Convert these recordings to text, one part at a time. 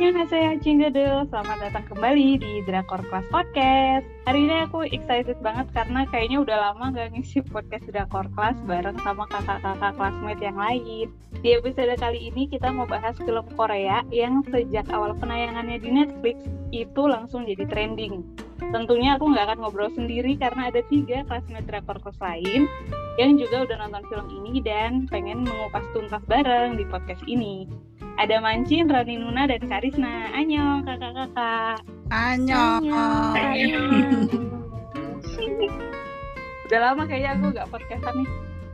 Annyeonghaseyo Cinggedel, selamat datang kembali di Drakor Class Podcast. Hari ini aku excited banget karena kayaknya udah lama gak ngisi podcast Drakor Class bareng sama kakak-kakak classmate yang lain. Di episode kali ini kita mau bahas film Korea yang sejak awal penayangannya di Netflix itu langsung jadi trending. Tentunya aku nggak akan ngobrol sendiri karena ada tiga classmate Drakor Class lain yang juga udah nonton film ini dan pengen mengupas tuntas bareng di podcast ini ada Mancin, Rani Nuna, dan Karisna. Anyong, kakak-kakak. Anyong. Udah lama kayaknya aku gak podcastan nih.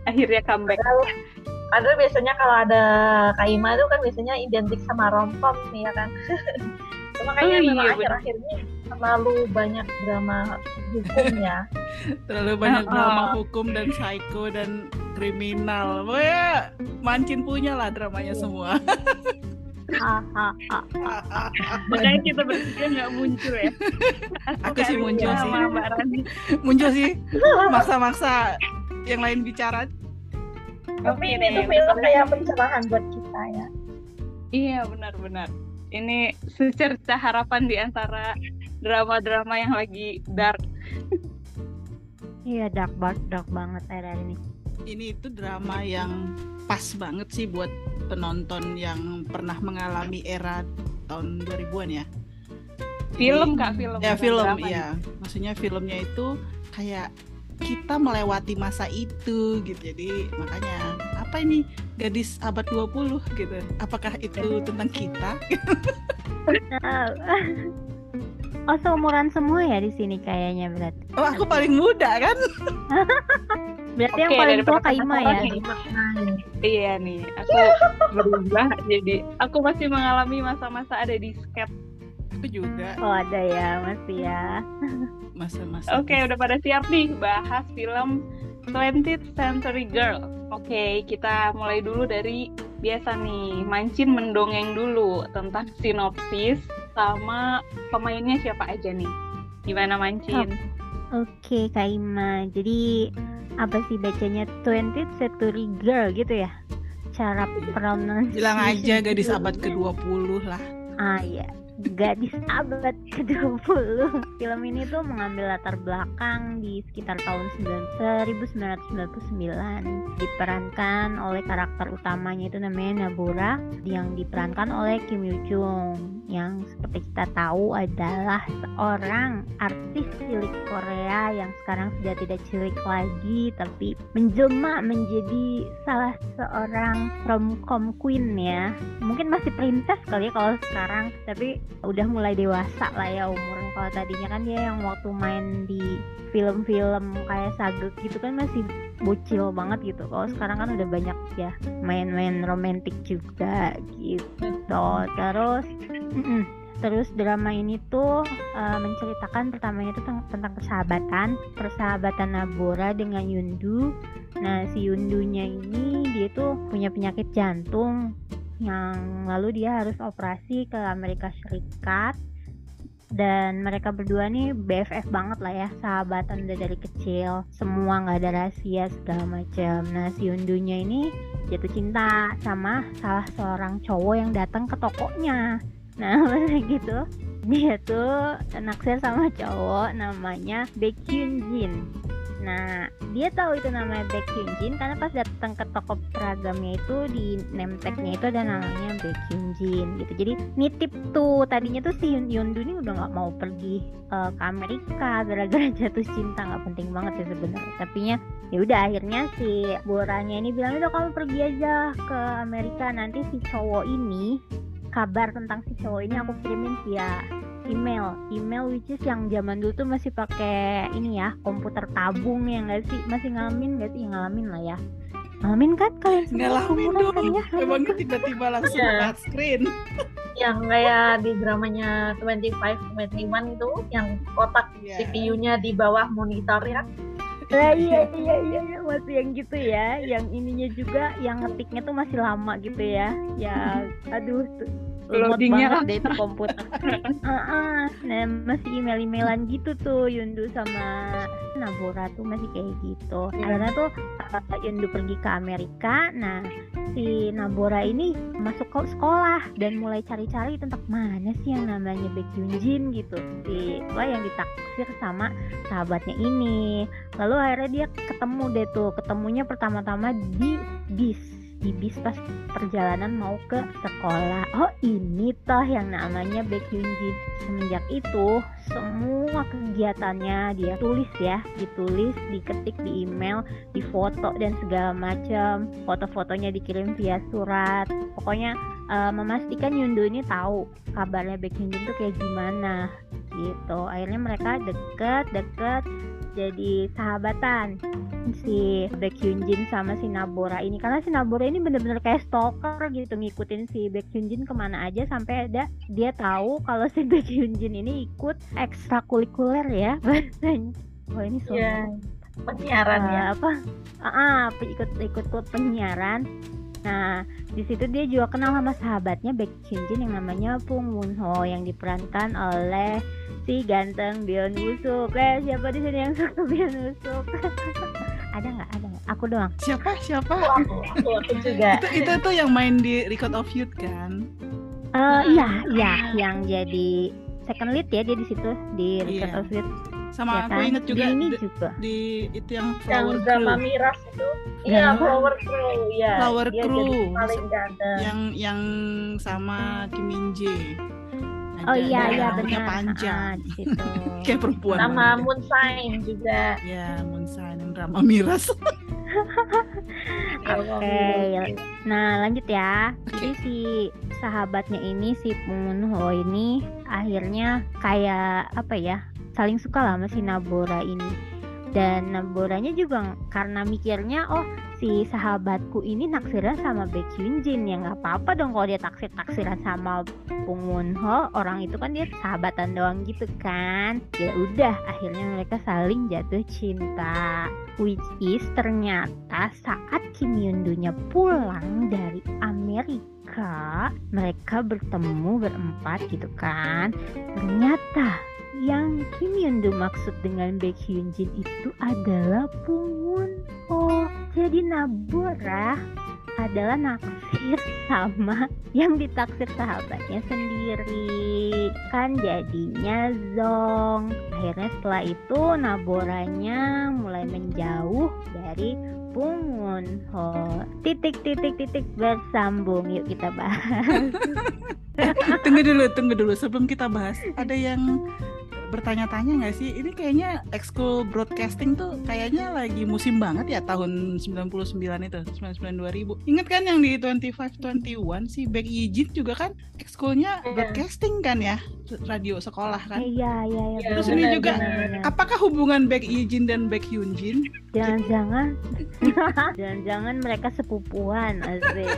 Akhirnya comeback. Padahal biasanya kalau ada Kaima itu kan biasanya identik sama romcom nih ya kan. Cuma kayaknya Oh, iya, memang bener. Terlalu banyak drama hukum ya. Terlalu banyak Oh, drama hukum dan psycho dan kriminal. Pokoknya mancin punya lah dramanya semua. Hahaha. Makanya kita bertiga gak muncul ya. Aku sih muncul sih. Sama Mbak Rani. Muncul sih maksa-maksa yang lain bicara. Tapi Oke ini tuh film kayak pencerahan buat kita ya. Iya benar-benar. Ini secerca harapan di antara drama-drama yang lagi dark. Iya dark banget, dark banget akhir ini. Ini itu drama yang pas banget sih buat penonton yang pernah mengalami era tahun 2000-an ya. Film kak film. Ya film, drama ya. Maksudnya filmnya itu kayak kita melewati masa itu gitu. Jadi makanya apa ini gadis abad 20 gitu. Apakah itu tentang kita? oh seumuran semua ya di sini kayaknya berarti. Oh, aku paling muda kan? Berarti yang Oke, paling tua Kaima ya. nih. Iya nih, aku berubah jadi aku masih mengalami masa-masa ada di skate. Aku juga Oh ada ya masih ya. masa-masa. Oke, udah pada siap nih bahas film 20th Century Girl. Oke, kita mulai dulu dari biasa nih, Mancin mendongeng dulu tentang sinopsis sama pemainnya siapa aja nih. Gimana Mancin? Oke Kaima. Jadi apa sih bacanya 20th Century Girl gitu ya? Cara pronunciation. Bilang aja gadis abad ke-20 lah. Ah ya, gadis abad ke-20. Film ini tuh mengambil latar belakang di sekitar tahun 1999. Diperankan oleh karakter utamanya itu namanya Nabura yang diperankan oleh Kim Yoo Jung yang seperti kita tahu adalah seorang artis cilik Korea yang sekarang sudah tidak cilik lagi tapi menjelma menjadi salah seorang romcom queen ya mungkin masih princess kali ya kalau sekarang tapi udah mulai dewasa lah ya umur kalau tadinya kan dia yang waktu main di film-film kayak sagek gitu kan masih bocil banget gitu. Kalau sekarang kan udah banyak ya main-main romantis juga gitu. Terus mm-mm. terus drama ini tuh uh, menceritakan pertamanya itu tentang, tentang persahabatan persahabatan Nabora dengan Yundu. Nah si Yundunya ini dia tuh punya penyakit jantung yang lalu dia harus operasi ke Amerika Serikat. Dan mereka berdua nih BFF banget lah ya sahabatan udah dari kecil. Semua nggak ada rahasia segala macam. Nah si Undunya ini jatuh cinta sama salah seorang cowok yang datang ke tokonya. Nah gitu dia tuh naksir sama cowok namanya Baekhyun Jin Nah, dia tahu itu namanya Baekhyun Jin karena pas datang ke toko peragamnya itu di name tag-nya itu ada namanya Baekhyun Jin gitu. Jadi nitip tuh tadinya tuh si Yun Yundu ini udah nggak mau pergi eh, ke Amerika gara-gara jatuh cinta nggak penting banget sih sebenarnya. Tapi ya udah akhirnya si Boranya ini bilang udah kamu pergi aja ke Amerika nanti si cowok ini kabar tentang si cowok ini aku kirimin via email email which is yang zaman dulu tuh masih pakai ini ya komputer tabung ya nggak sih masih ngalamin nggak sih ngalamin lah ya ngalamin kan kalian Ngalamin dong. kan ya Emangnya tiba-tiba langsung Iya. flat screen. Yang kayak di dramanya 25 21 itu yang kotak Iya. CPU-nya di bawah monitor ya. Lah, iya iya iya iya, masih yang gitu ya yang ininya juga yang ngetiknya tuh masih lama gitu ya ya aduh tuh Loadingnya banget deh itu komputer. Heeh. Nah masih email-emailan gitu tuh Yundu sama Nabora tuh masih kayak gitu. Iya. Akhirnya tuh uh, Yundu pergi ke Amerika. Nah si Nabora ini masuk ke sekolah dan mulai cari-cari tentang mana sih yang namanya Baekhyunjin gitu. Si lah yang ditaksir sama sahabatnya ini. Lalu akhirnya dia ketemu deh tuh. Ketemunya pertama-tama di bis di bis pas perjalanan mau ke sekolah. Oh ini toh yang namanya Baekhyunjin. Semenjak itu semua kegiatannya dia tulis ya, ditulis, diketik di email, difoto dan segala macam. Foto-fotonya dikirim via surat. Pokoknya eh, memastikan Yundu ini tahu kabarnya Baekhyunjin tuh kayak gimana gitu. Akhirnya mereka deket deket jadi sahabatan si Baekhyunjin sama si Nabora ini. Karena si Nabora ini bener-bener kayak stalker gitu ngikutin si Baekhyunjin ke mana aja sampai ada dia tahu kalau si Baekhyunjin ini ikut ekstrakurikuler ya. Oh ini so Iya. Penyiaran ya. Eh, apa? Ah ah, pe- ikut ikut klub penyiaran nah di situ dia juga kenal sama sahabatnya Baekhyunjin yang namanya Pung Wonho yang diperankan oleh si ganteng Bion Wusuk eh siapa di sini yang suka Bion Wusuk ada nggak ada nggak aku doang Siapa? Siapa? Aku, aku, aku juga. itu itu tuh yang main di Record of Youth kan? Eh Hmm. iya iya yang jadi second lead ya dia di situ di Record Iya. of Youth Sama ya aku kan inget juga di ini juga di itu yang Yang Flower drama Crew. miras itu. Yang Iya, apa? Flower Crew. Iya. Flower Dia Crew. paling ganteng. Yang yang sama Kim Min Jae. oh iya iya benar panjang. Ah, di situ Kayak perempuan. Sama banget. Moonshine juga. Ya, Moonshine yang drama miras. Oke, nah lanjut ya. Jadi si sahabatnya ini si Pung Ho ini akhirnya kayak apa ya saling suka lah sama si Nabora ini. Dan Naboranya juga karena mikirnya oh si sahabatku ini naksirnya sama Baekhyunjin ya nggak apa-apa dong kalau dia taksir taksiran sama Pung Ho. Orang itu kan dia sahabatan doang gitu kan. Ya udah akhirnya mereka saling jatuh cinta. Which is ternyata saat Kim Yundunya pulang dari Amerika mereka bertemu berempat gitu kan. Ternyata yang Kim Yundu maksud dengan Baekhyunjin itu adalah Pung Won-ho jadi Nabora adalah naksir sama yang ditaksir sahabatnya sendiri. Kan jadinya zong. Akhirnya setelah itu Naboranya mulai menjauh dari Pung Won-ho titik titik titik bersambung. Yuk kita bahas. Tunggu dulu, tunggu dulu. Sebelum kita bahas. Ada yang bertanya-tanya nggak sih? Ini kayaknya ekskul broadcasting tuh kayaknya lagi musim banget ya tahun 99 itu, 99 2000. Ingat kan yang di 25 21 si Baek Ijin juga kan ekskulnya Iya. broadcasting kan ya? Radio sekolah kan? iya iya iya Terus benar, ini juga. Apakah hubungan Baek Ijin dan Baek Hyunjin? jangan-jangan jangan-jangan mereka sepupuan asik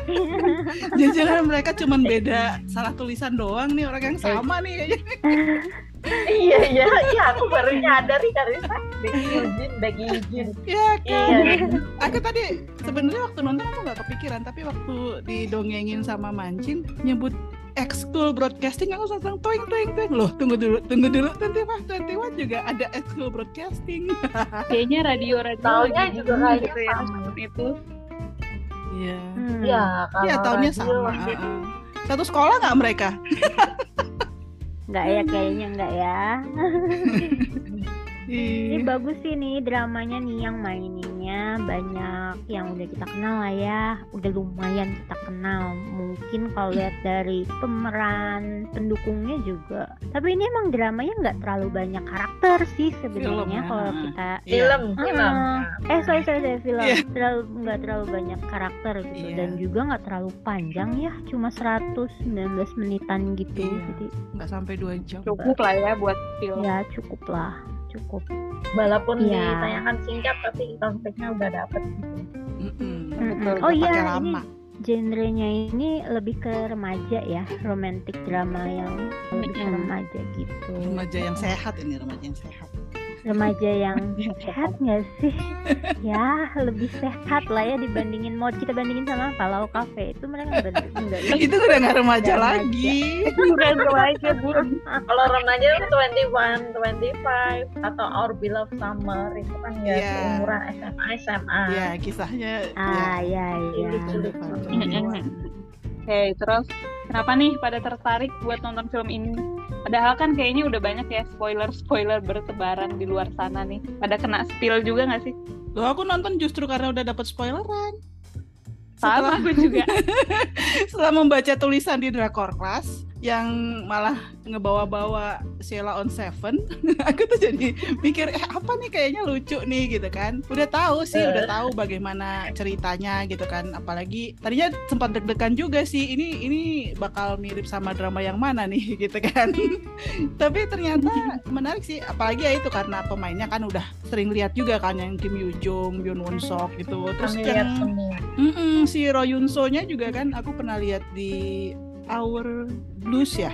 Jangan-jangan mereka cuman beda salah tulisan doang nih orang yang sama nih kayaknya. iya, iya. Iya, aku baru nyadar nih Karisa. Becky Eugene, Becky Eugene. Ya kan? Iya. Aku tadi sebenarnya waktu nonton aku nggak kepikiran, tapi waktu didongengin sama Mancin nyebut ekskul broadcasting aku langsung toing toing toing loh tunggu dulu tunggu dulu nanti mas nanti juga ada ekskul broadcasting Kayaknya radio-radio Taunya lagi juga kayaknya gitu ya itu. Iya Hmm. Iya, kalau Iya tahunnya radio sama satu sekolah nggak mereka nggak ya kayaknya nggak ya Ini Ih, bagus sih nih dramanya nih yang maininnya banyak yang udah kita kenal lah ya, udah lumayan kita kenal. Mungkin kalau lihat dari pemeran pendukungnya juga. Tapi ini emang dramanya nggak terlalu banyak karakter sih sebenarnya Film, kalau ya. kita. Iya. film, Ah, film. eh sorry sorry, sorry film Iya. terlalu nggak terlalu banyak karakter gitu Iya. dan juga nggak terlalu panjang ya cuma 119 menitan gitu Iya. jadi nggak sampai dua jam Cukup lah ya buat film. ya cukup lah cukup Walaupun Iya. ditanyakan singkat tapi konfliknya udah dapet gitu. Mm-mm. Betul, oh iya ini genrenya ini lebih ke remaja ya romantic drama yang lebih ke remaja gitu remaja yang sehat ini remaja yang sehat remaja yang sehat nggak sih ya lebih sehat lah ya dibandingin mau kita bandingin sama Palau Cafe itu mereka udah enggak itu udah nggak remaja Udah lagi Bukan remaja. Kalau remaja kan 21, 25 atau Our Beloved Summer itu kan ya Iya. umuran SMA SMA. ya kisahnya ah ya ya Cilik-cilik. Oke, terus kenapa nih pada tertarik buat nonton film ini? Padahal kan kayaknya udah banyak ya spoiler-spoiler bertebaran di luar sana nih. Pada kena spill juga nggak sih? Loh, aku nonton justru karena udah dapat spoileran Sama setelah aku juga. setelah membaca tulisan di Drakor Class yang malah ngebawa-bawa Sheila on Seven, aku tuh jadi mikir eh apa nih kayaknya lucu nih gitu kan. Udah tahu sih, udah tahu bagaimana ceritanya gitu kan. Apalagi tadinya sempat deg-degan juga sih. Ini ini bakal mirip sama drama yang mana nih gitu kan. Tapi ternyata menarik sih. Apalagi ya itu karena pemainnya kan udah sering lihat juga kan yang Kim Yoo Jung, Yoon Won Sok gitu. Terus yang semua. Mm-mm, si Royun So-nya juga kan aku pernah lihat di Our Blues ya.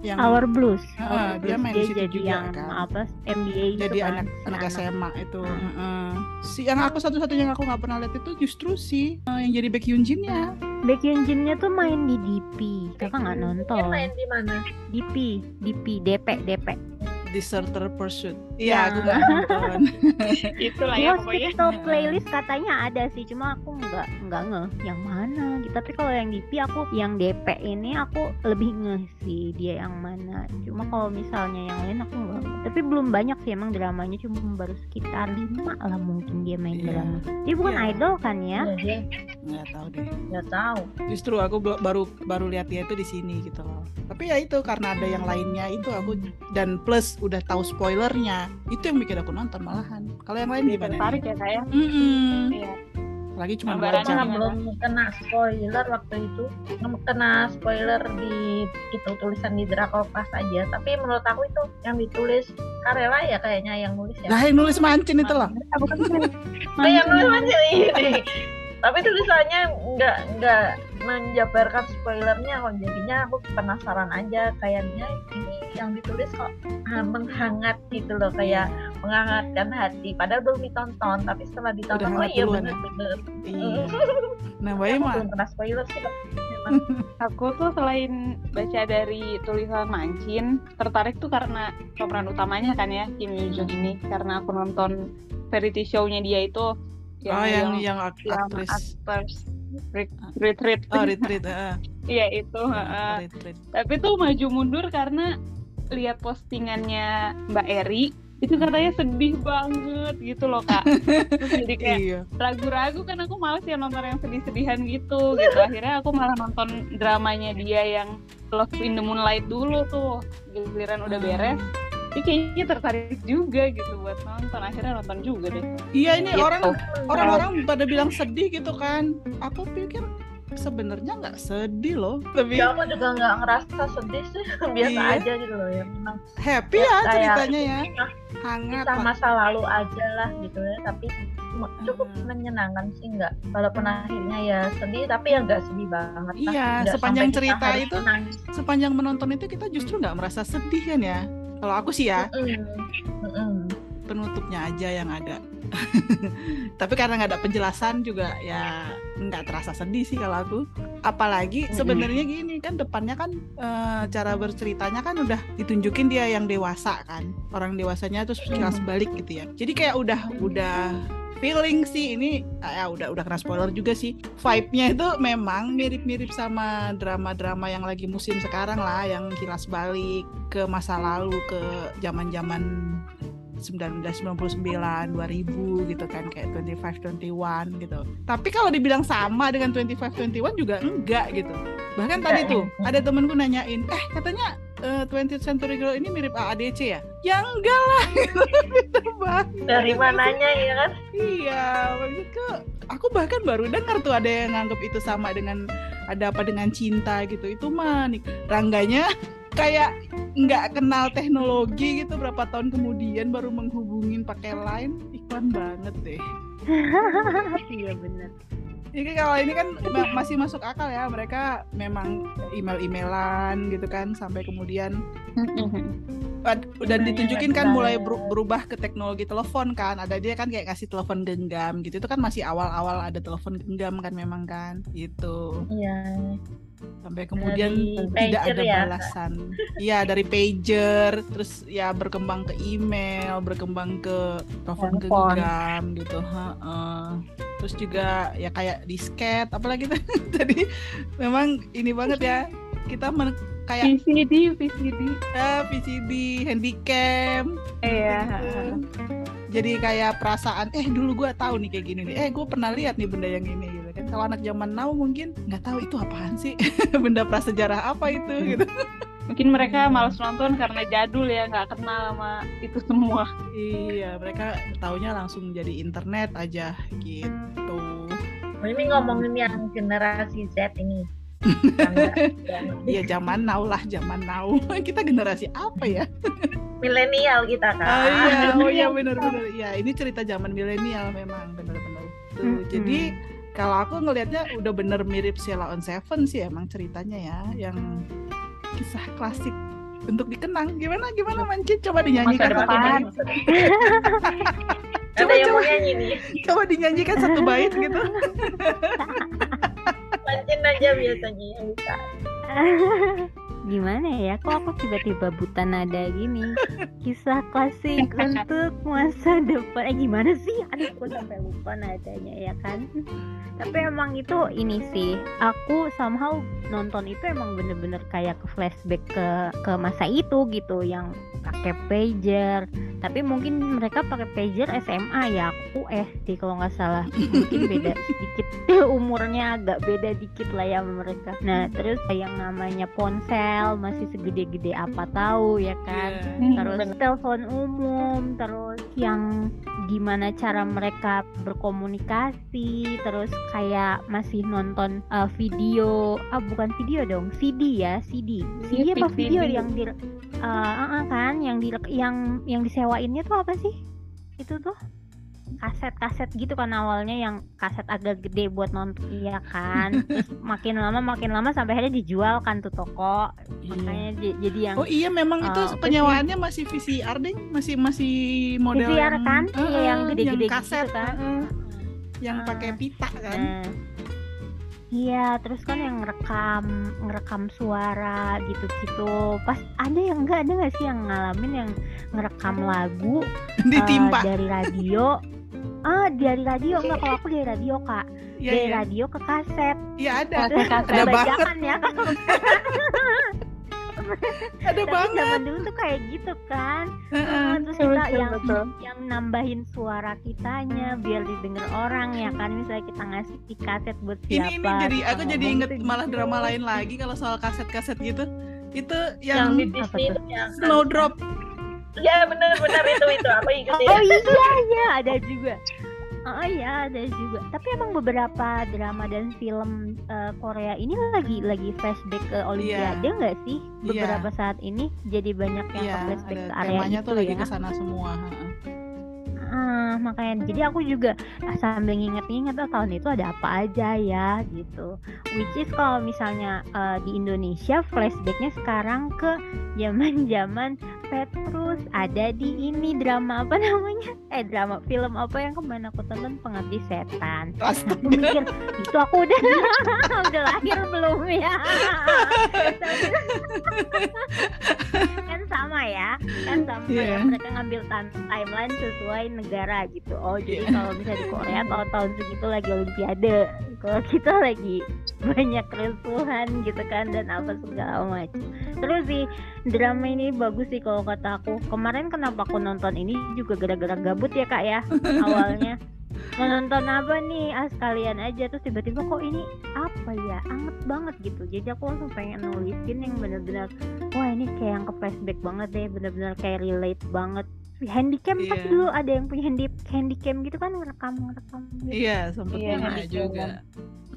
Yang Our Blues, Ah, Our dia Blues. main di dia situ jadi juga, yang kan. apa MBA itu jadi kan, anak si anak SMA itu. Hmm. Heeh. Si yang aku satu-satunya yang aku nggak pernah lihat itu justru si eh, yang jadi Baek Yoon Jin-nya. Baekhyun Jin-nya tuh main di DP kakak nggak Dia nonton main di mana? DP DP DP DP Deserter Pursuit. Ya. Iya, aku nggak nonton. Itulah ya pokoknya. TikTok playlist katanya ada sih, cuma aku nggak nggak ngeh yang mana. gitu. Tapi kalau yang DP aku yang DP ini aku lebih ngeh sih dia yang mana. Cuma kalau misalnya yang lain aku nggak. Tapi belum banyak sih emang dramanya, cuma baru sekitar lima lah mungkin dia main Iya. drama. Dia bukan Iya. idol kan ya? Ya, dia Nggak tahu deh. nggak tahu. Justru aku baru baru lihat dia itu di sini gitu loh. Tapi ya itu karena ada yang lainnya itu aku dan plus udah tahu spoilernya itu yang bikin aku nonton malahan. Kalau yang lain gimana? tertarik ya saya. Mm-mm. Iya. Lagi cuma dua jam. Belum kena spoiler waktu itu. Kena spoiler di itu tulisan di Drakor Class aja. Tapi menurut aku itu yang ditulis Karela ya kayaknya yang nulis ya. Lah yang nulis mancin itu loh. Bukan yang nulis aja ini tapi tulisannya nggak nggak menjabarkan spoilernya kok. Jadinya aku penasaran aja kayaknya ini yang ditulis kok ah, menghangat gitu loh kayak menghangatkan hati. Padahal belum ditonton tapi setelah ditonton Udah oh iya ya? bener-bener. Iya. Nah, Bayi aku mah? belum pernah spoiler sih. Aku tuh selain baca dari tulisan Mancin, tertarik tuh karena pemeran utamanya kan ya Kim Yoo Jung ini. Karena aku nonton variety show-nya dia itu oh yang yang yang aktris Re- retreat. oh retreat heeh. Iya itu. heeh. retreat Tapi tuh maju mundur karena lihat postingannya Mbak Eri itu katanya sedih banget gitu loh kak. Terus jadi kayak iya ragu-ragu kan aku males ya nonton yang sedih-sedihan gitu gitu akhirnya aku malah nonton dramanya dia yang Love in the Moonlight dulu tuh giliran udah beres jadi kayaknya tertarik juga gitu buat nonton akhirnya nonton juga deh iya ini Gitu. orang orang-orang pada bilang sedih gitu kan aku pikir sebenarnya nggak sedih loh tapi ya aku juga nggak ngerasa sedih sih biasa Iya. aja gitu loh ya memang happy Ya, ya ceritanya ya hangat Pak. masa lalu aja lah gitu ya tapi cukup Hmm. menyenangkan sih nggak walaupun akhirnya ya sedih tapi ya nggak sedih banget. Iya, sepanjang kita cerita itu- nangis. sepanjang menonton itu kita justru nggak merasa sedih kan ya kalau aku sih ya. Penutupnya aja yang ada. Tapi karena nggak ada penjelasan juga ya nggak terasa sedih sih kalau aku. Apalagi sebenarnya gini kan depannya kan eh, cara berceritanya kan udah ditunjukin dia yang dewasa kan. Orang dewasanya terus kelas balik gitu ya. Jadi kayak udah udah feeling sih ini ah, ya udah udah kena spoiler juga sih vibe-nya itu memang mirip-mirip sama drama-drama yang lagi musim sekarang lah yang kilas balik ke masa lalu ke zaman-zaman 1999 2000 gitu kan kayak 2521 gitu. Tapi kalau dibilang sama dengan 2521 juga enggak gitu. Bahkan tadi tuh ada temenku nanyain, "Eh, katanya eh, 20th Century Girl ini mirip AADC ya?" Ya enggak lah. gitu. Banget. dari mananya ya kan Iya, maksudku aku bahkan baru dengar tuh ada yang nganggap itu sama dengan ada apa dengan cinta gitu. Itu mah nih, Rangganya kayak nggak kenal teknologi gitu berapa tahun kemudian baru menghubungin pakai line iklan banget deh. iya bener Ini kalau ini kan ma- masih masuk akal ya mereka memang email-emailan gitu kan sampai kemudian Ad- dan Iya, ditunjukin iya, kan iya. mulai beru- berubah ke teknologi telepon kan ada dia kan kayak kasih telepon genggam gitu itu kan masih awal-awal ada telepon genggam kan memang kan gitu Iya. Sampai kemudian Dari tidak pager ada ya, balasan iya dari pager terus ya berkembang ke email berkembang ke telepon Handphone. genggam gitu heeh. terus juga ya kayak disket apalagi tuh tadi memang ini banget ya kita men- kayak VCD, VCD. eh, VCD handycam Iya. gitu. jadi kayak perasaan eh dulu gua tahu nih kayak gini nih eh gue pernah lihat nih benda yang ini kalau anak zaman now mungkin nggak tahu itu apaan sih? Benda prasejarah apa itu gitu. Mungkin mereka malas nonton karena jadul ya, nggak kenal sama itu semua. iya mereka taunya langsung jadi internet aja gitu. Ini ngomongin yang generasi Z ini. Iya zaman now lah zaman now. Kita generasi apa ya? Milenial kita kan. oh iya. Oh iya benar-benar. Iya ini cerita zaman milenial memang benar-benar. Mm-mm. jadi kalau aku ngelihatnya udah bener mirip Sheila on Seven sih emang ceritanya ya yang kisah klasik untuk dikenang gimana gimana Mancin coba dinyanyikan satu bait Coba, yang coba. nyanyi nih. coba dinyanyikan satu bait gitu Mancin aja biasanya yang bisa. Gimana ya? Kok aku tiba-tiba buta nada gini? Kisah klasik untuk masa depan. Eh gimana sih? Aduh, aku sampai lupa nadanya ya kan. Tapi emang itu ini sih. Aku somehow nonton itu emang bener-bener kayak ke flashback ke ke masa itu gitu, yang pakai pager. Tapi mungkin mereka pakai pager SMA ya. Aku SD kalau nggak salah. Mungkin beda sedikit umurnya agak beda dikit lah ya sama mereka. Nah terus yang namanya ponsel masih segede-gede apa tahu ya kan. Iya. Terus telepon umum, terus yang gimana cara mereka berkomunikasi, terus kayak masih nonton uh, video, ah bukan video dong, CD ya, CD, CD Iya, apa video yang di, uh, uh, uh, kan, yang di yang yang disewainnya tuh apa sih? Itu tuh kaset-kaset gitu kan awalnya yang kaset agak gede buat nonton iya kan terus makin lama makin lama sampai akhirnya dijual kan tuh toko Iya. makanya jadi yang Oh iya memang itu Eh, penyewaannya masih VCR deh masih masih model VCR yang, kan? Eh, Iya, eh, yang gede-gede gitu kaset kan. eh, eh. yang Ah. pakai pita kan Nah, Iya, terus kan yang ngerekam ngerekam suara gitu-gitu. Pas ada yang enggak ada nggak sih yang ngalamin yang ngerekam lagu ditimpa dari radio? Ah, dari radio enggak kalau aku dari radio, Kak. iya dari iya radio ke kaset. iya ada Kaset-kaset. Ada banget. Bajakan ya. ada Tapi banget zaman dulu tuh kayak gitu kan. Eh. Ah, terus Betul, kita betul, yang betul. yang nambahin suara kitanya biar didengar orang ya kan misalnya kita ngasih di kaset buat siapa ini ini jadi aku jadi inget tuh malah gitu. drama lain lagi kalau soal kaset-kaset gitu itu Yang yang, di Disney tuh? itu yang Snowdrop Ya benar-benar itu itu aku ikutin. oh iya iya ada juga Oh iya ada juga. Tapi emang beberapa drama dan film eh, Korea ini lagi lagi flashback ke Olimpiade nggak sih? Iya. Beberapa saat ini jadi banyak yang iya ke flashback ada ke area temanya itu tuh lagi ya. ke sana semua Ah, makanya jadi aku juga ah, sambil nginget-nginget oh, tahun itu ada apa aja ya gitu. Which is kalau misalnya eh, di Indonesia flashbacknya sekarang ke zaman-zaman Petrus ada di ini drama apa namanya? Eh drama film apa yang kemarin aku tonton Pengabdi Setan. Nah, aku mikir itu aku udah udah lahir belum ya? sama ya, kan sama Iya. ya. Mereka ngambil time- timeline sesuai negara gitu. Oh jadi Iya. kalau misalnya di Korea tahun-tahun segitu lagi Olimpiade, kalau kita lagi banyak kerusuhan gitu kan dan apa segala macam. Terus sih drama ini bagus sih kalau kata aku. Kemarin kenapa aku nonton ini juga gara-gara gabut ya kak ya awalnya. Mau nonton apa nih? Ah sekalian aja terus tiba-tiba kok ini apa ya? Anget banget gitu. Jadi aku langsung pengen nulisin yang bener-bener wah ini kayak yang ke flashback banget deh, bener-bener kayak relate banget. Handycam pas Iya. dulu ada yang punya handy handycam gitu kan ngerekam ngerekam gitu. iya sempet Iya, pernah handycam. juga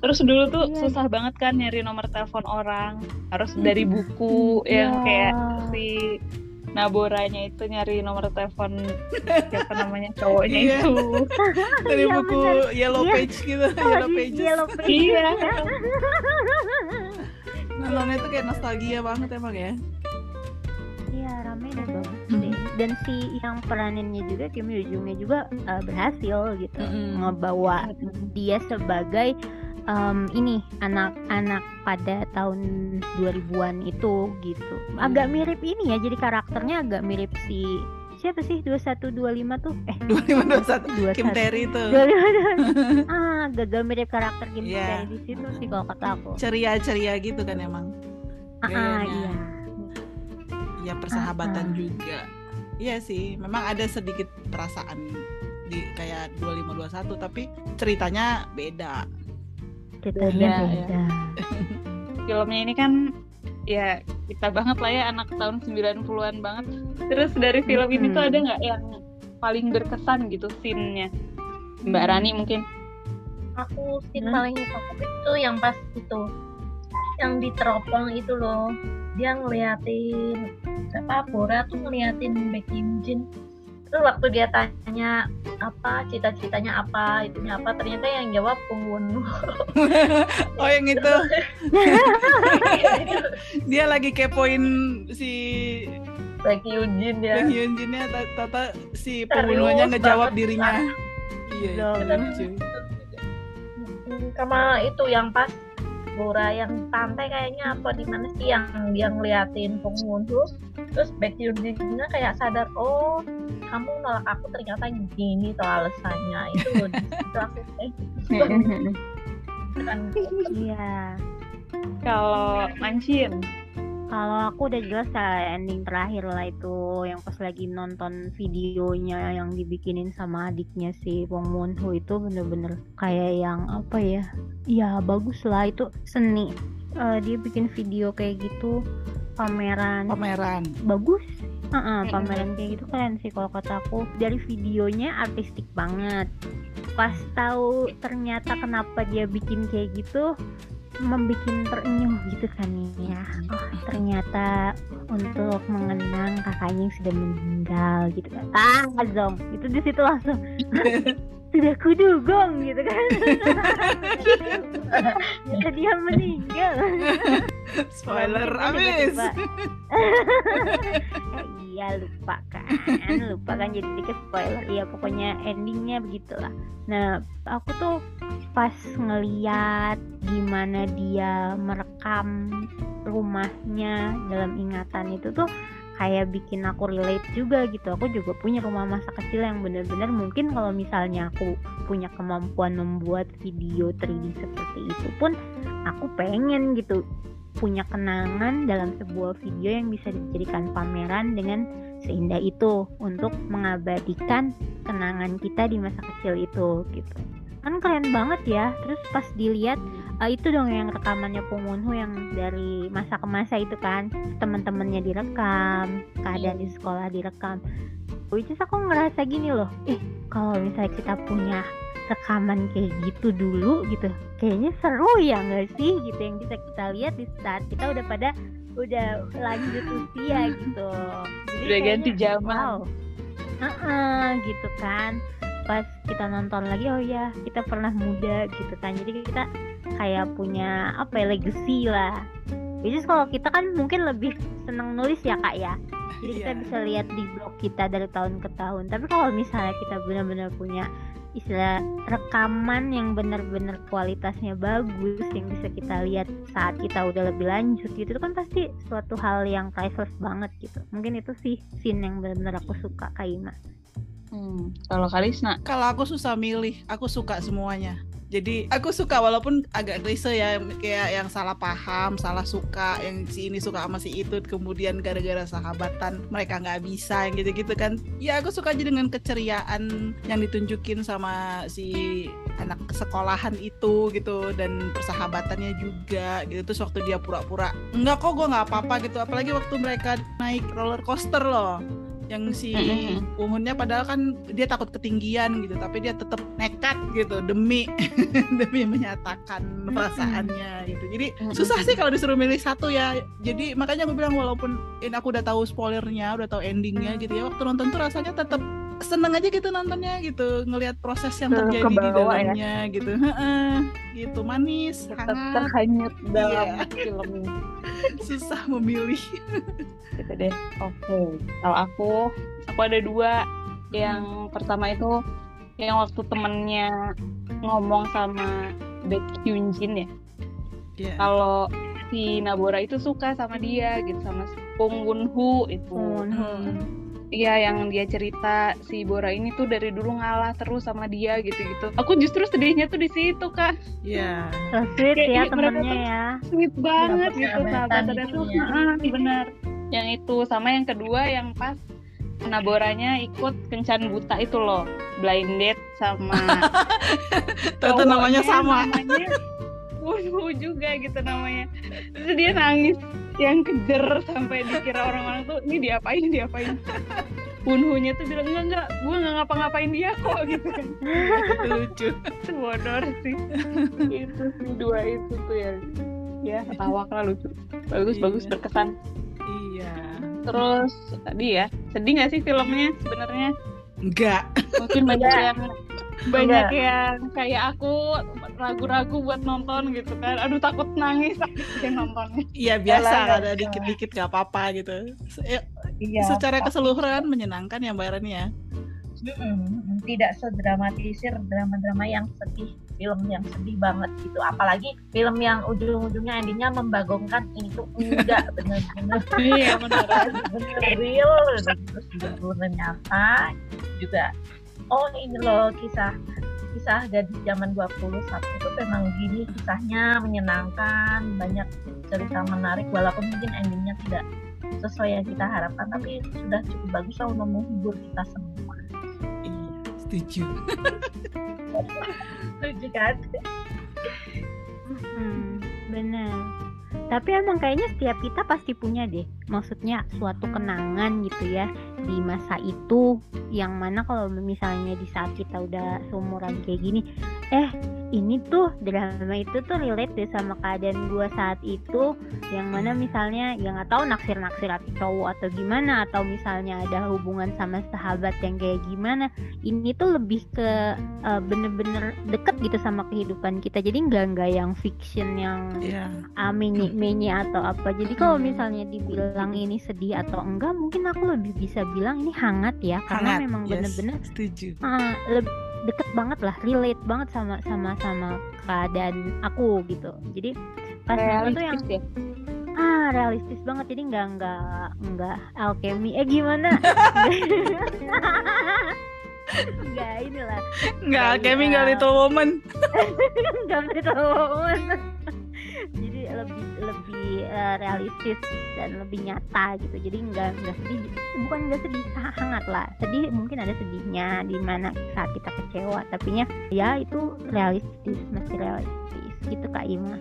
Terus dulu tuh Iya. susah banget kan nyari nomor telepon orang. Harus dari buku yang Iya. kayak si Naboranya itu nyari nomor telepon siapa namanya cowoknya Iya. itu. dari Iya, buku bener. Yellow Iya. Page gitu Oh, Yellow Pages Yellow Pages. Iya. nontonnya tuh kayak nostalgia banget emang ya Iya, rame dan bagus deh dan si yang peraninnya juga Kim Yoo Jungnya juga uh, berhasil gitu ngebawa dia sebagai em, ini anak-anak pada tahun 2000-an itu gitu. Agak Hmm. mirip ini ya jadi karakternya agak mirip si siapa sih? 2125 tuh? Eh 2521 Kim 21 Terry tuh 25 ah gagal mirip karakter Kim Iya. Tae di situ sih kalau kata aku. Ceria-ceria gitu kan emang. Ah, ah, iya. Ya persahabatan Ah, ah. juga. Iya sih memang ada sedikit perasaan di kayak 2521 tapi ceritanya beda ceritanya Beda, ya. beda filmnya ini kan ya kita banget lah ya anak tahun 90-an banget. Terus dari film ini tuh ada nggak yang paling berkesan gitu scene-nya? Mbak Rani mungkin. aku scene Hmm? paling favorit itu yang pas itu yang di teropong itu loh dia ngeliatin siapa Bora tuh ngeliatin Kim Jin itu waktu dia tanya apa cita-citanya apa itunya apa ternyata yang jawab pembunuh. Oh yang itu. Dia lagi kepoin si Baek Hyun Jin ya Bang Hyunjinnya tata si pembunuhnya ngejawab dirinya. Iya itu lucu. Hmm, sama itu yang pas Bora yang pantai kayaknya apa di mana sih yang dia ngeliatin pembunuh. Terus Baek Hyun Jinnya kayak sadar oh kamu nolak aku ternyata gini tuh alasannya. Itu loh di situ aku eh iya. Kalau Mancin, Kalau aku udah jelas lah ending terakhir lah itu yang pas lagi nonton videonya yang dibikinin sama adiknya si Wong Moon Ho itu bener-bener kayak yang apa ya? Ya bagus lah itu seni. Eh, dia bikin video kayak gitu pameran. Pameran. Bagus. Heeh, Mm-mm. pameran kayak gitu keren sih kalau kata aku. Dari videonya artistik banget. Pas tahu ternyata kenapa dia bikin kayak gitu membuat terenyuh gitu kan ya. Oh, ternyata untuk mengenang kakaknya yang sudah meninggal gitu kan. Ah, Zong. Itu di situ langsung sudah kudugong gitu kan. Ternyata dia meninggal. spoiler abis. Eh, iya lupa kan lupa kan jadi dikit spoiler iya pokoknya endingnya begitulah nah aku tuh pas ngeliat gimana dia merekam rumahnya dalam ingatan itu tuh kayak bikin aku relate juga gitu. Aku juga punya rumah masa kecil yang bener-bener mungkin kalau misalnya aku punya kemampuan membuat video 3D seperti itu pun aku pengen gitu punya kenangan dalam sebuah video yang bisa dijadikan pameran dengan seindah itu untuk mengabadikan kenangan kita di masa kecil itu gitu. Kan keren banget ya. Terus pas dilihat eh, itu dong yang rekamannya Pung Won-ho yang dari masa ke masa itu kan. Teman-temannya direkam keadaan di sekolah direkam. Which is aku ngerasa gini loh eh kalau misalnya kita punya rekaman kayak gitu dulu gitu kayaknya seru ya nggak sih? Gitu yang bisa kita lihat di saat kita udah pada udah lanjut usia gitu. Jadi Udah ganti kayaknya, zaman. wow. Heeh, gitu kan pas kita nonton lagi oh ya kita pernah muda gitu kan. Jadi kita kayak punya apa ya legacy lah. Which is kalau kita kan mungkin lebih seneng nulis ya kak ya. Jadi kita Iya. bisa lihat di blog kita dari tahun ke tahun. Tapi kalau misalnya kita benar-benar punya istilah rekaman yang benar-benar kualitasnya bagus yang bisa kita lihat saat kita udah lebih lanjut gitu itu kan pasti suatu hal yang priceless banget gitu. Mungkin itu sih scene yang benar-benar aku suka Kak Ima Hmm, kalau Kalisna, kalau aku susah milih aku suka semuanya. Jadi aku suka walaupun agak klise ya kayak yang salah paham salah suka yang si ini suka sama si itu kemudian gara-gara sahabatan mereka nggak bisa yang gitu-gitu kan. Ya aku suka aja dengan keceriaan yang ditunjukin sama si anak sekolahan itu gitu dan persahabatannya juga gitu. Terus waktu dia pura-pura enggak kok gue nggak apa-apa gitu. Apalagi waktu mereka naik roller coaster loh yang si. Unghunnya padahal kan dia takut ketinggian gitu tapi dia tetap nekat gitu demi demi menyatakan perasaannya gitu. Jadi susah sih kalau disuruh milih satu ya. Jadi makanya aku bilang walaupun ini aku udah tahu spoilernya udah tahu endingnya gitu ya waktu nonton tuh rasanya tetap seneng aja gitu nontonnya gitu ngelihat proses yang terjadi di ya. dalamnya gitu. Heeh, gitu manis tetap hangat. terhanyut dalam Iya. film. Susah memilih. Gitu deh. Oke. Kalau aku aku ada dua yang pertama itu yang waktu temennya ngomong sama Baek Hyun Jin ya Iya. kalau si Nabora itu suka sama dia gitu sama si Pung Won Hu itu Hmm. Iya yang dia cerita si Bora ini tuh dari dulu ngalah terus sama dia gitu-gitu. Aku justru sedihnya tuh di situ kak. Iya. So sweet Kayak ya mereka temennya ya. Sweet banget Dapet gitu sahabatannya gitu tuh. ya. Heeh, bener. Yang itu sama yang kedua yang pas Naboranya ikut kencan buta itu loh blind date sama Ternyata namanya sama. namanya juga gitu namanya terus dia nangis yang kejer sampai dikira orang-orang tuh ini diapain diapain Wunhunya tuh bilang enggak enggak gue nggak ngapa-ngapain dia kok gitu kan lucu. bodor sih itu dua itu tuh ya ya ketawa lah lucu bagus Iya. bagus berkesan Iya. Terus tadi ya sedih nggak sih filmnya sebenarnya Enggak. mungkin banyak Enggak. yang banyak yang kayak aku ragu-ragu buat nonton gitu kan aduh takut nangis akhirnya nontonnya Iya biasa ada dikit-dikit gak apa-apa gitu. Se- ya, Iya. Secara keseluruhan menyenangkan ya Mbak Rani ya. Tidak sedramatisir drama-drama yang sedih film yang sedih banget gitu. Apalagi film yang ujung-ujungnya endingnya membagongkan ini tuh enggak bener-bener. Iya benar real. Terus bener nyata juga oh ini loh kisah kisah gadis zaman 21 itu memang gini kisahnya menyenangkan banyak cerita menarik walaupun mungkin endingnya tidak sesuai yang kita harapkan tapi sudah cukup bagus lah untuk menghibur kita semua Setuju. setuju kan Hmm, bener. Tapi emang kayaknya setiap kita pasti punya deh. Maksudnya suatu kenangan gitu ya di masa itu yang mana kalau misalnya di saat kita udah seumuran kayak gini, eh ini tuh drama itu tuh relate deh sama keadaan gua saat itu yang mana misalnya yang nggak tahu naksir-naksir atau cowok atau gimana atau misalnya ada hubungan sama sahabat yang kayak gimana ini tuh lebih ke eh, bener-bener deket gitu sama kehidupan kita jadi nggak nggak yang fiction yang Iya. ah, menye menye atau apa jadi kalau misalnya dibilang ini sedih atau enggak mungkin aku lebih bisa bilang ini hangat ya karena Hangat. memang yes, bener-bener setuju. leb- deket banget lah relate banget sama sama sama keadaan aku gitu. Jadi pas nonton tuh yang ya? Ah realistis banget. Jadi nggak nggak nggak alchemy. Eh gimana? Nggak inilah. Enggak, Kali, Kemi enggak eh, Little Woman. nggak ketahuan jadi lebih lebih eh, realistis dan lebih nyata gitu. Jadi nggak nggak sedih bukan nggak sedih ha- hangat lah. Sedih mungkin ada sedihnya di mana saat kita kecewa tapi nya ya itu realistis masih realistis. Gitu kak Ima.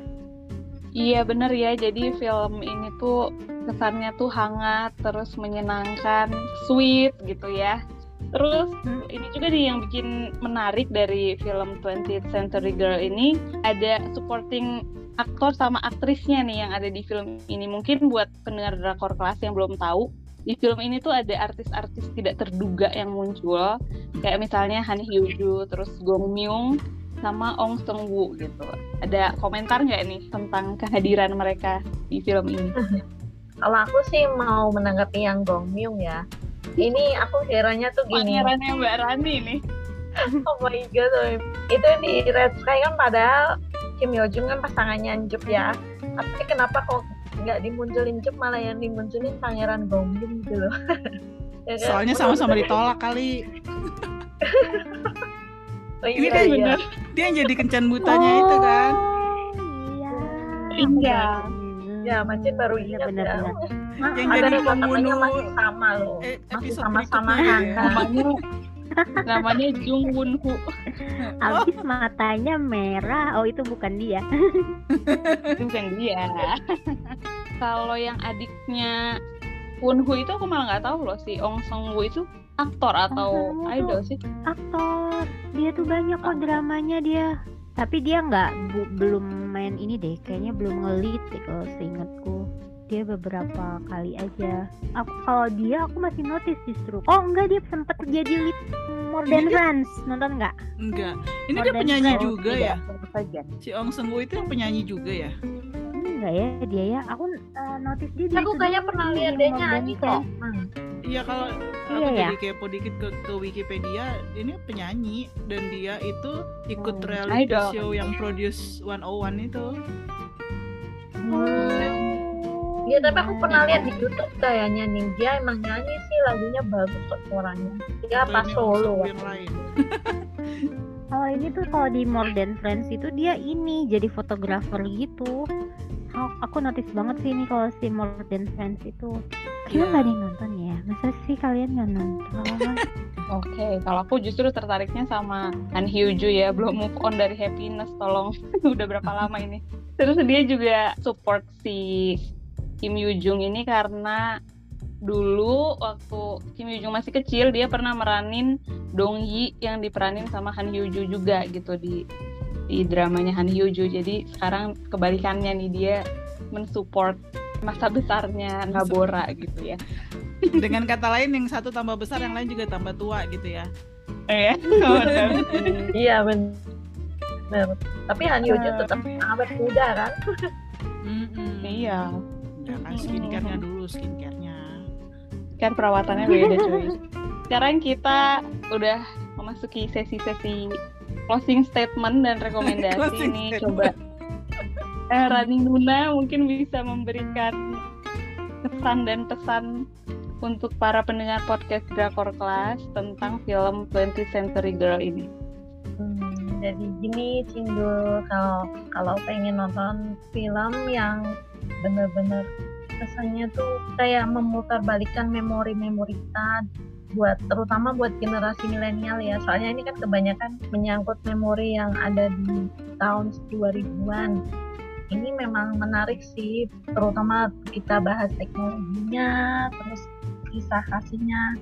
Iya bener ya, jadi film ini tuh kesannya tuh hangat, terus menyenangkan, sweet gitu ya. Terus Hmm. ini juga nih yang bikin menarik dari film 20th Century Girl ini. Ada supporting aktor sama aktrisnya nih yang ada di film ini. Mungkin buat pendengar drakor kelas yang belum tahu, di film ini tuh ada artis-artis tidak terduga yang muncul, kayak misalnya Han Hyo Joo, terus Gong Myung, sama Ong Seung Woo gitu. Ada komentar nggak nih tentang kehadiran mereka di film ini? kalau aku sih mau menanggapi yang Gong Myung ya ini aku kiranya tuh gini Pangerannya Mbak Rani nih. oh my god itu di Red Sky kan padahal Kim Yo Jung kan pasangannya Jup ya tapi kenapa kok nggak dimunculin Jup malah yang dimunculin pangeran Gong Myung gitu loh Ya kan? Soalnya sama-sama ditolak kali. oh, Ini iya, kan iya. bener. Dia yang jadi kencan butanya itu kan. iya Iya. ya macet baru bener, ya bener. Yang ada jadi pembunuh masih sama loh eh, masih episode sama-sama ya. Namanya Jung Won Hu. Abis matanya merah. Oh itu bukan dia. Itu bukan dia. Kalau yang adiknya Wonho itu aku malah nggak tahu loh si Ong Song Woo itu aktor atau Woo idol sih aktor dia tuh banyak kok Aktor. dramanya dia tapi dia nggak bu- belum main ini deh kayaknya belum ngelit deh kalau seingatku dia beberapa kali aja aku kalau dia aku masih notice justru oh enggak dia sempet jadi lead More Than Friends nonton nggak Enggak. Ini More dia penyanyi Friends. juga Tidak, ya. Si Ong Seung Woo itu yang penyanyi juga ya. enggak ya dia ya aku uh, notice dia di Aku itu kayaknya pernah lihat dia nyanyi kok. Hmm. Iya kalau aku Iya ya? jadi kepo dikit ke, ke Wikipedia, ini penyanyi dan dia itu ikut Hmm, reality show yang produce 101 itu. Oh, Iya tapi aku pernah iya. lihat di YouTube kayaknya nih dia emang nyanyi sih lagunya bagus kok suaranya. Dia Atau pas ini Ong solo. Kalau ini tuh kalau di More Than Friends itu dia ini jadi fotografer gitu. Aku, notice banget sih ini kalau si More Than Friends itu. Kayaknya Iya. nggak ada yang nonton ya. Masa sih kalian nggak nonton? Oke, kalau aku justru tertariknya sama Han Hyo Joo ya, belum move on dari happiness, tolong. Udah berapa lama ini? Terus dia juga support si Kim Yoo Jung ini karena dulu waktu Kim Yoo Jung masih kecil dia pernah meranin Dong Yi yang diperanin sama Han Hyo Joo juga gitu di di dramanya Han Hyo Joo. Jadi sekarang kebalikannya nih dia mensupport masa besarnya Nabora gitu ya. Dengan kata lain yang satu tambah besar, yang lain juga tambah tua gitu ya. Iya. Iya benar. Tapi Han Yoo Joo tetap awet muda kan. Mm-mm. Iya. Ya kan skincare-nya dulu, skincare-nya. kan perawatannya beda cuy. Sekarang kita udah memasuki sesi-sesi closing statement dan rekomendasi nih statement. coba eh, Rani Nuna mungkin bisa memberikan kesan dan pesan untuk para pendengar podcast Drakor Class tentang film 20th Century Girl ini. Hmm, jadi gini Cindul kalau kalau pengen nonton film yang bener-bener kesannya tuh kayak memutarbalikkan memori-memori kita buat terutama buat generasi milenial ya. Soalnya ini kan kebanyakan menyangkut memori yang ada di tahun 2000-an ini memang menarik sih terutama kita bahas teknologinya terus kisah kasihnya.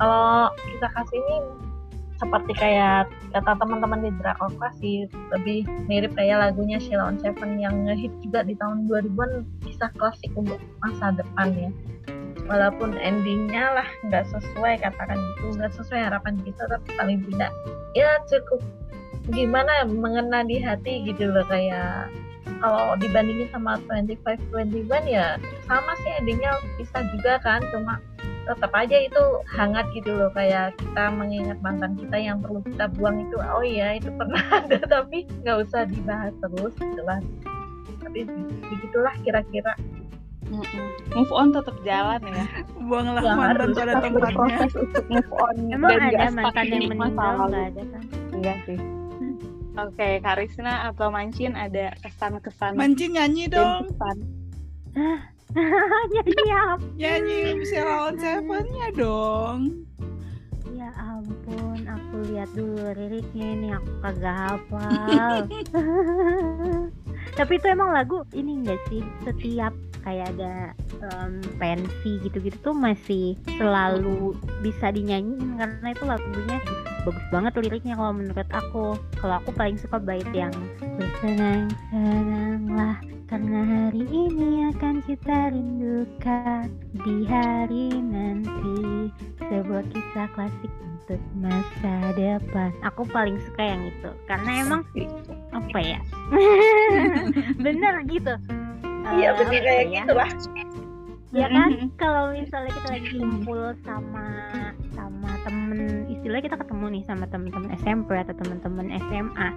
Kalau kisah kasih ini seperti kayak kata teman-teman di Drakor sih lebih mirip kayak lagunya Sheila on Seven yang ngehit juga di tahun 2000-an kisah klasik untuk masa depan ya. Walaupun endingnya lah nggak sesuai katakan gitu nggak sesuai harapan kita tapi paling tidak ya cukup gimana mengena di hati gitu loh kayak kalau dibandingin sama 25-21 ya sama sih endingnya bisa juga kan cuma tetap aja itu hangat gitu loh kayak kita mengingat mantan kita yang perlu kita buang itu oh iya itu pernah ada tapi nggak usah dibahas terus gitu lah tapi begitulah kira-kira Mm-mm. Move on tetap jalan ya. Buanglah Ya, mantan harus pada Tetap tempatnya. move on Emang dan ada mantan yang meninggal nggak ada kan? Enggak sih. Oke, Karisna atau Mancin ada kesan-kesan Mancin nyanyi dong. Jadi apa? Nyanyi Sheila on Seven-nya dong. Ya ampun, aku lihat dulu liriknya ini aku kagak hafal. Tapi itu emang lagu ini enggak sih setiap kayak ada em, pensi gitu-gitu tuh masih selalu bisa dinyanyiin karena itu lagunya bagus banget liriknya kalau menurut aku. Kalau aku paling suka bait yang bersenang-senanglah karena hari ini akan kita rindukan di hari nanti sebuah kisah klasik untuk masa depan. Aku paling suka yang itu karena emang apa ya? Bener gitu. iya Eh, bener kayak ya? gitu lah Ya kan kalau misalnya kita lagi kumpul sama temen istilahnya kita ketemu nih sama temen-temen SMP atau temen-temen SMA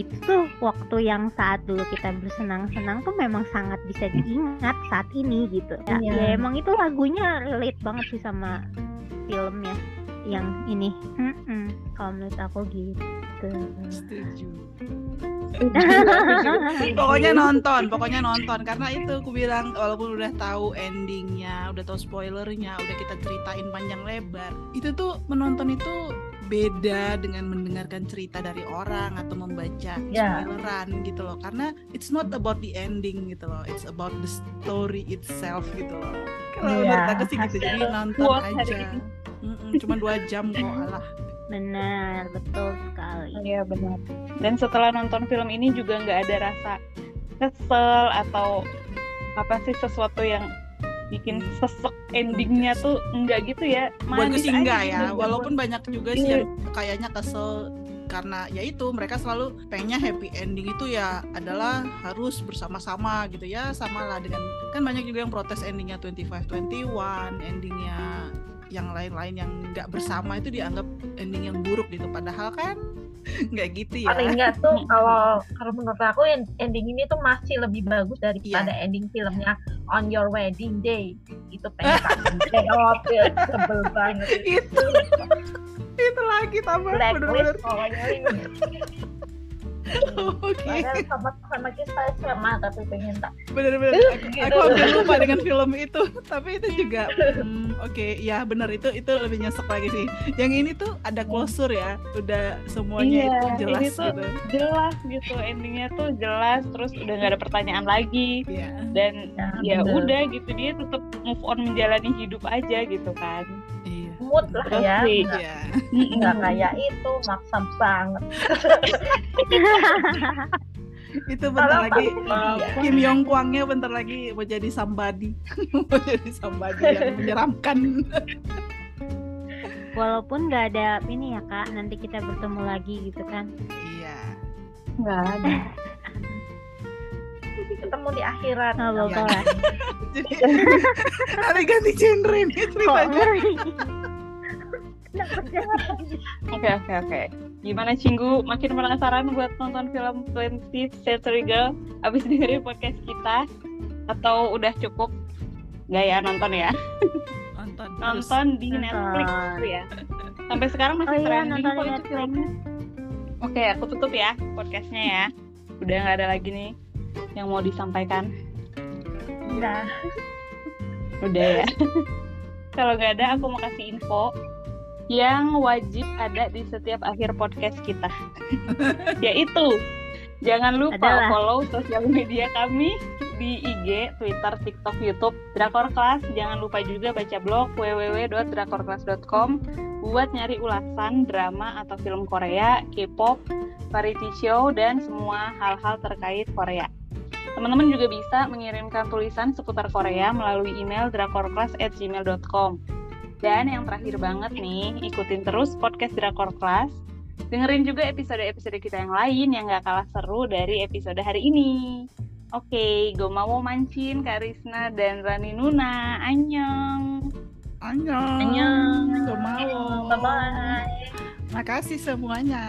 itu tuh waktu yang saat dulu kita bersenang-senang tuh memang sangat bisa diingat saat ini gitu. Ya, Iya. ya emang itu lagunya relate banget sih sama filmnya yang ini. Kalau menurut aku gitu. Setuju. Pokoknya nonton, pokoknya nonton. Karena itu aku bilang walaupun udah tahu endingnya, udah tahu spoilernya, udah kita ceritain panjang lebar, itu tuh menonton itu beda dengan mendengarkan cerita dari orang atau membaca Ya. spoileran gitu loh. Karena it's not about the ending gitu loh. It's about the story itself gitu loh. Kalau Iya, menurut aku sih gitu. Jadi nonton aja cuma dua jam kok alah Benar, betul sekali. Iya benar. Dan setelah nonton film ini juga nggak ada rasa kesel atau apa sih sesuatu yang bikin sesek endingnya tuh enggak gitu ya. buat gue sih enggak gitu, ya walaupun banyak juga sih Iya. yang kayaknya kesel karena ya itu mereka selalu pengennya happy ending itu ya adalah harus bersama-sama gitu ya sama lah dengan kan banyak juga yang protes endingnya 25-21 endingnya yang lain-lain yang nggak bersama itu dianggap ending yang buruk gitu. Padahal kan nggak gitu ya. Paling enggak tuh kalau kalau menurut aku en- ending ini tuh masih lebih bagus daripada Iya. ending filmnya On Your Wedding Day. Itu pengen oh sebel banget. Itu. Itu lagi tambah. Bener-bener oke. Padahal sama sama kita SMA tapi pengen tak. Bener-bener aku, Gitu. aku hampir lupa dengan film itu tapi itu juga hmm, oke ya benar itu itu lebih nyesek lagi sih. Yang ini tuh ada closure ya udah semuanya Iya, itu jelas ini tuh gitu. jelas gitu endingnya tuh jelas terus udah nggak ada pertanyaan lagi. Iya. dan Ya, ya udah gitu dia tetap move on menjalani hidup aja gitu kan mood lah ya. Nggak iya. Nggak kayak itu maksa banget. Itu bentar Kalau lagi uh, iya. Kim Yong Kwangnya bentar lagi mau jadi somebody mau jadi somebody yang menyeramkan. Walaupun nggak ada ini ya kak, nanti kita bertemu lagi gitu kan. iya. Nggak ada ketemu di akhirat Nggak Iya. apa-apa lah. jadi ada ganti genre nih ceritanya? Oke oke oke. Gimana Cinggu? Makin penasaran buat nonton film 20th Century Girl abis dengerin podcast kita? Atau udah cukup? Nggak ya nonton ya? nonton. Nonton di Nonton. Netflix tuh ya. Sampai sekarang masih Oh iya, trending nonton kok itu filmnya. Oke, aku tutup ya podcastnya ya. Udah nggak ada lagi nih yang mau disampaikan. Udah. Udah ya. Kalau nggak ada, aku mau kasih info yang wajib ada di setiap akhir podcast kita. Yaitu, jangan lupa Adalah. follow sosial media kami di IG, Twitter, TikTok, YouTube, Drakor Class. Jangan lupa juga baca blog www.drakorclass.com buat nyari ulasan drama atau film Korea, K-pop, variety show, dan semua hal-hal terkait Korea. Teman-teman juga bisa mengirimkan tulisan seputar Korea melalui email drakorclass@gmail.com. Dan yang terakhir banget nih, ikutin terus podcast Drakor Class. Dengerin juga episode-episode kita yang lain yang gak kalah seru dari episode hari ini. Oke, gue mau mancin Kak Risna dan Rani Nuna. Annyeong! Annyeong. Annyeong. Gak mau. bye bye Makasih semuanya.